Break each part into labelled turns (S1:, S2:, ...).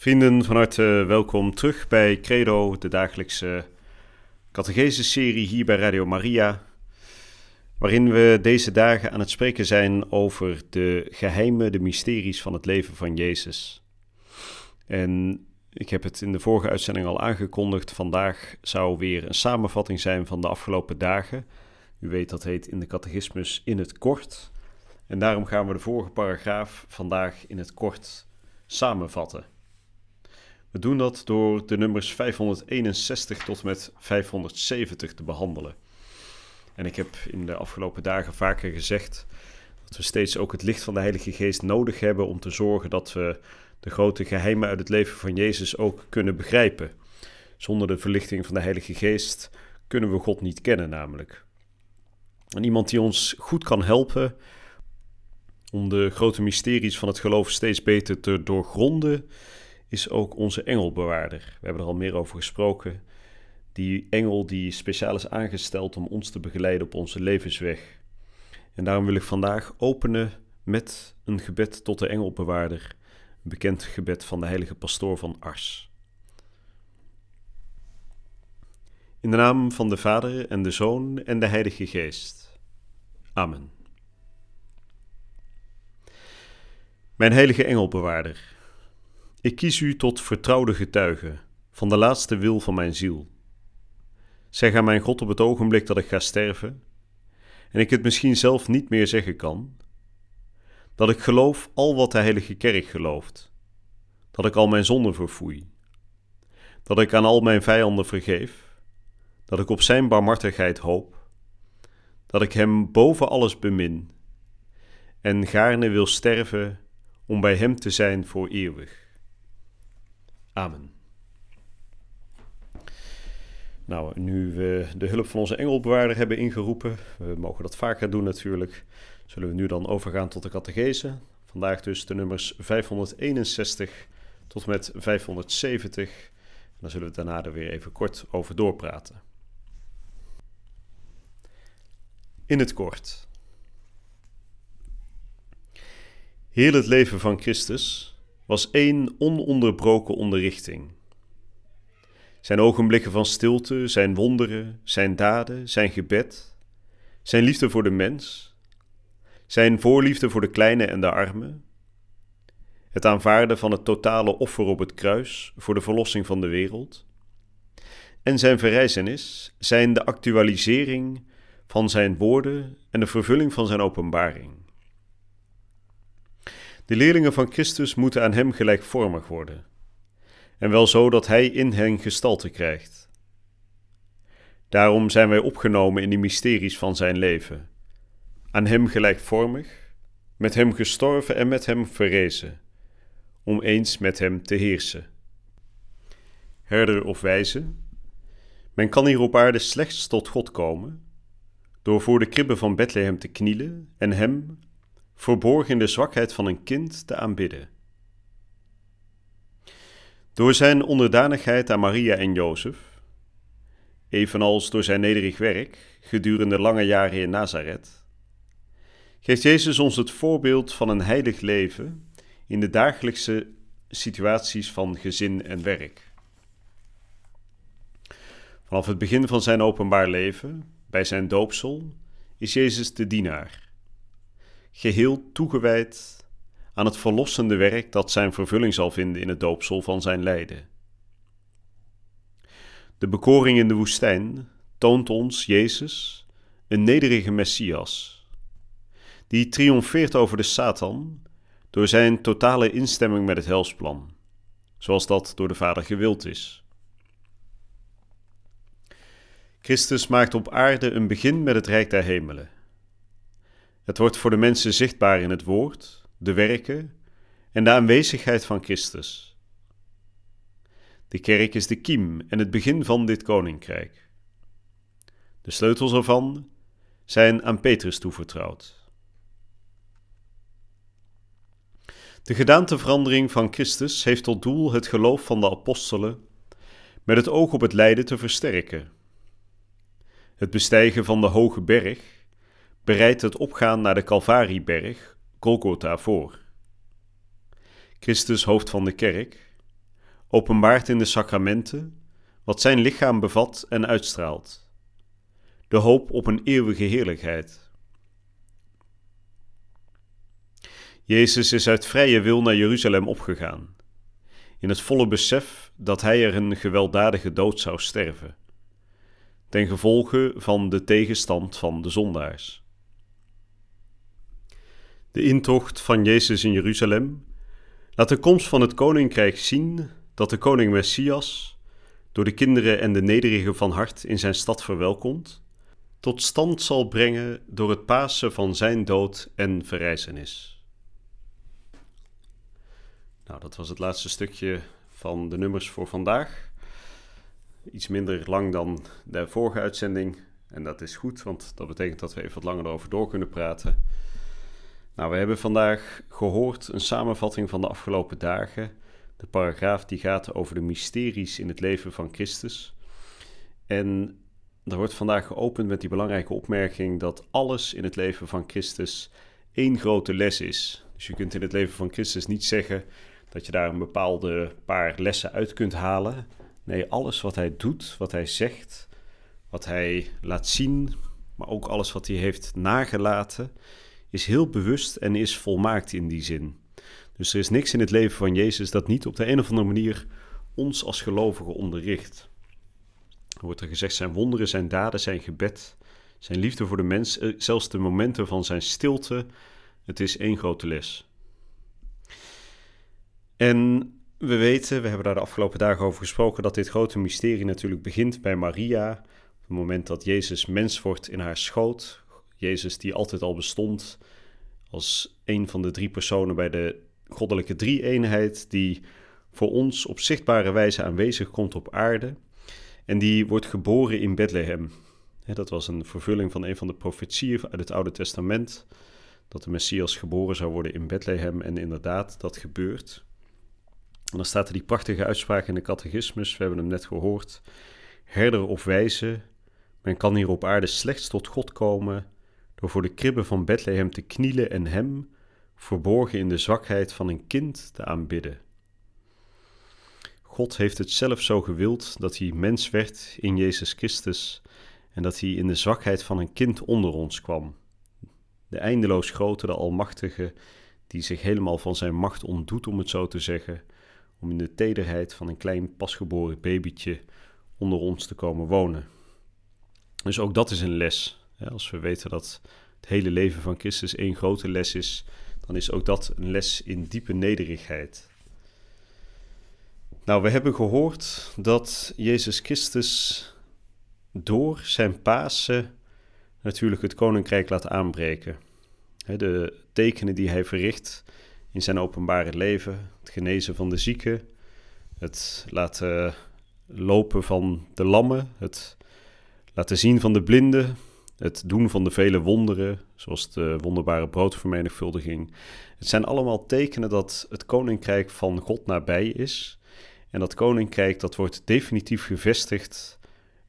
S1: Vrienden, van harte welkom terug bij Credo, de dagelijkse catechese-serie hier bij Radio Maria, waarin we deze dagen aan het spreken zijn over de geheimen, de mysteries van het leven van Jezus. En ik heb het in de vorige uitzending al aangekondigd, vandaag zou weer een samenvatting zijn van de afgelopen dagen. U weet dat heet in de catechismus in het kort. En daarom gaan we de vorige paragraaf vandaag in het kort samenvatten. Doen dat door de nummers 561 tot met 570 te behandelen. En ik heb in de afgelopen dagen vaker gezegd dat we steeds ook het licht van de Heilige Geest nodig hebben om te zorgen dat we de grote geheimen uit het leven van Jezus ook kunnen begrijpen. Zonder de verlichting van de Heilige Geest kunnen we God niet kennen, namelijk. En iemand die ons goed kan helpen om de grote mysteries van het geloof steeds beter te doorgronden, is ook onze engelbewaarder. We hebben er al meer over gesproken. Die engel die speciaal is aangesteld om ons te begeleiden op onze levensweg. En daarom wil ik vandaag openen met een gebed tot de engelbewaarder, een bekend gebed van de heilige pastoor van Ars. In de naam van de Vader en de Zoon en de Heilige Geest. Amen. Mijn heilige engelbewaarder ik kies u tot vertrouwde getuige van de laatste wil van mijn ziel. Zeg aan mijn God op het ogenblik dat ik ga sterven, en ik het misschien zelf niet meer zeggen kan, dat ik geloof al wat de Heilige Kerk gelooft, dat ik al mijn zonden verfoei, dat ik aan al mijn vijanden vergeef, dat ik op Zijn barmhartigheid hoop, dat ik Hem boven alles bemin en gaarne wil sterven om bij Hem te zijn voor eeuwig. Amen. Nou, nu we de hulp van onze engelbewaarder hebben ingeroepen, we mogen dat vaker doen natuurlijk, zullen we nu dan overgaan tot de catechese. Vandaag dus de nummers 561 tot met 570. En zullen we daarna er weer even kort over doorpraten. In het kort. Heel het leven van Christus was één ononderbroken onderrichting. Zijn ogenblikken van stilte, zijn wonderen, zijn daden, zijn gebed, zijn liefde voor de mens, zijn voorliefde voor de kleine en de arme, het aanvaarden van het totale offer op het kruis voor de verlossing van de wereld, en zijn verrijzenis zijn de actualisering van zijn woorden en de vervulling van zijn openbaring. De leerlingen van Christus moeten aan hem gelijkvormig worden, en wel zo dat hij in hen gestalte krijgt. Daarom zijn wij opgenomen in de mysteries van zijn leven, aan hem gelijkvormig, met hem gestorven en met hem verrezen, om eens met hem te heersen. Herder of wijze, men kan hier op aarde slechts tot God komen, door voor de kribbe van Bethlehem te knielen en hem verborgen in de zwakheid van een kind te aanbidden. Door zijn onderdanigheid aan Maria en Jozef, evenals door zijn nederig werk gedurende lange jaren in Nazareth, geeft Jezus ons het voorbeeld van een heilig leven in de dagelijkse situaties van gezin en werk. Vanaf het begin van zijn openbaar leven, bij zijn doopsel, is Jezus de dienaar geheel toegewijd aan het verlossende werk dat zijn vervulling zal vinden in het doopsel van zijn lijden. De bekoring in de woestijn toont ons Jezus, een nederige Messias, die triomfeert over de Satan door zijn totale instemming met het helsplan, zoals dat door de Vader gewild is. Christus maakt op aarde een begin met het Rijk der Hemelen het wordt voor de mensen zichtbaar in het woord, de werken en de aanwezigheid van Christus. De kerk is de kiem en het begin van dit koninkrijk. De sleutels ervan zijn aan Petrus toevertrouwd. De gedaanteverandering van Christus heeft tot doel het geloof van de apostelen met het oog op het lijden te versterken. Het bestijgen van de hoge berg bereidt het opgaan naar de Calvarieberg, Golgotha, voor. Christus, hoofd van de kerk, openbaart in de sacramenten wat zijn lichaam bevat en uitstraalt: de hoop op een eeuwige heerlijkheid. Jezus is uit vrije wil naar Jeruzalem opgegaan, in het volle besef dat hij er een gewelddadige dood zou sterven, ten gevolge van de tegenstand van de zondaars. De intocht van Jezus in Jeruzalem laat de komst van het koninkrijk zien dat de koning Messias, door de kinderen en de nederigen van hart in zijn stad verwelkomt, tot stand zal brengen door het Pasen van zijn dood en verrijzenis. Nou, dat was het laatste stukje van de nummers voor vandaag. Iets minder lang dan de vorige uitzending. En dat is goed, want dat betekent dat we even wat langer erover door kunnen praten. Nou, we hebben vandaag gehoord een samenvatting van de afgelopen dagen. De paragraaf die gaat over de mysteries in het leven van Christus. En er wordt vandaag geopend met die belangrijke opmerking dat alles in het leven van Christus één grote les is. Dus je kunt in het leven van Christus niet zeggen dat je daar een bepaalde paar lessen uit kunt halen. Nee, alles wat hij doet, wat hij zegt, wat hij laat zien, maar ook alles wat hij heeft nagelaten, is heel bewust en is volmaakt in die zin. Dus er is niks in het leven van Jezus dat niet op de een of andere manier ons als gelovigen onderricht. Er wordt er gezegd, zijn wonderen, zijn daden, zijn gebed, zijn liefde voor de mens, eh, zelfs de momenten van zijn stilte, het is één grote les. En we weten, we hebben daar de afgelopen dagen over gesproken, dat dit grote mysterie natuurlijk begint bij Maria. Op het moment dat Jezus mens wordt in haar schoot. Jezus die altijd al bestond als een van de drie personen bij de goddelijke drie-eenheid, die voor ons op zichtbare wijze aanwezig komt op aarde. En die wordt geboren in Bethlehem. Dat was een vervulling van een van de profetieën uit het Oude Testament. Dat de Messias geboren zou worden in Bethlehem. En inderdaad, dat gebeurt. En dan staat er die prachtige uitspraak in de catechismus, we hebben hem net gehoord. Herder of wijze, men kan hier op aarde slechts tot God komen door voor de kribben van Bethlehem te knielen en hem, verborgen in de zwakheid van een kind, te aanbidden. God heeft het zelf zo gewild dat hij mens werd in Jezus Christus en dat hij in de zwakheid van een kind onder ons kwam. De eindeloos grote, de Almachtige, die zich helemaal van zijn macht ontdoet, om het zo te zeggen, om in de tederheid van een klein pasgeboren babytje onder ons te komen wonen. Dus ook dat is een les. Als we weten dat het hele leven van Christus één grote les is, dan is ook dat een les in diepe nederigheid. Nou, we hebben gehoord dat Jezus Christus door zijn Pasen natuurlijk het koninkrijk laat aanbreken. De tekenen die hij verricht in zijn openbare leven, het genezen van de zieken, het laten lopen van de lammen, het laten zien van de blinden, het doen van de vele wonderen, zoals de wonderbare broodvermenigvuldiging. Het zijn allemaal tekenen dat het koninkrijk van God nabij is. En dat koninkrijk dat wordt definitief gevestigd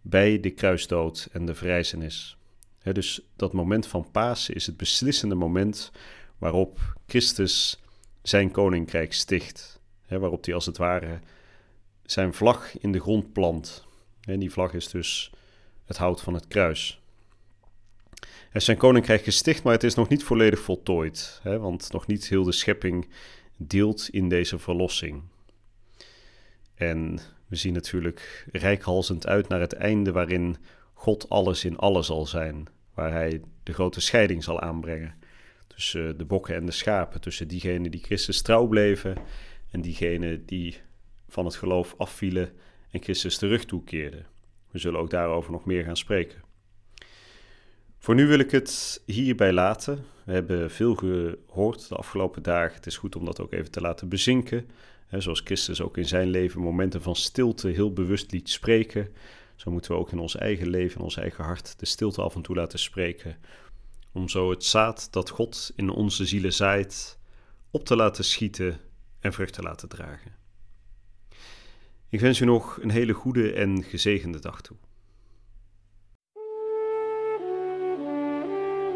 S1: bij de kruisdood en de verrijzenis. dus dat moment van Pasen is het beslissende moment waarop Christus zijn koninkrijk sticht. waarop hij als het ware zijn vlag in de grond plant. En die vlag is dus het hout van het kruis. Is zijn koninkrijk gesticht, maar het is nog niet volledig voltooid. Hè, want nog niet heel de schepping deelt in deze verlossing. En we zien natuurlijk rijkhalzend uit naar het einde waarin God alles in alles zal zijn. Waar hij de grote scheiding zal aanbrengen tussen de bokken en de schapen, tussen diegenen die Christus trouw bleven en diegenen die van het geloof afvielen en Christus terug toekeerden. We zullen ook daarover nog meer gaan spreken. Voor nu wil ik het hierbij laten. We hebben veel gehoord de afgelopen dagen. Het is goed om dat ook even te laten bezinken. zoals Christus ook in zijn leven momenten van stilte heel bewust liet spreken. Zo moeten we ook in ons eigen leven, in ons eigen hart, de stilte af en toe laten spreken. Om zo het zaad dat God in onze zielen zaait, op te laten schieten en vrucht te laten dragen. Ik wens u nog een hele goede en gezegende dag toe.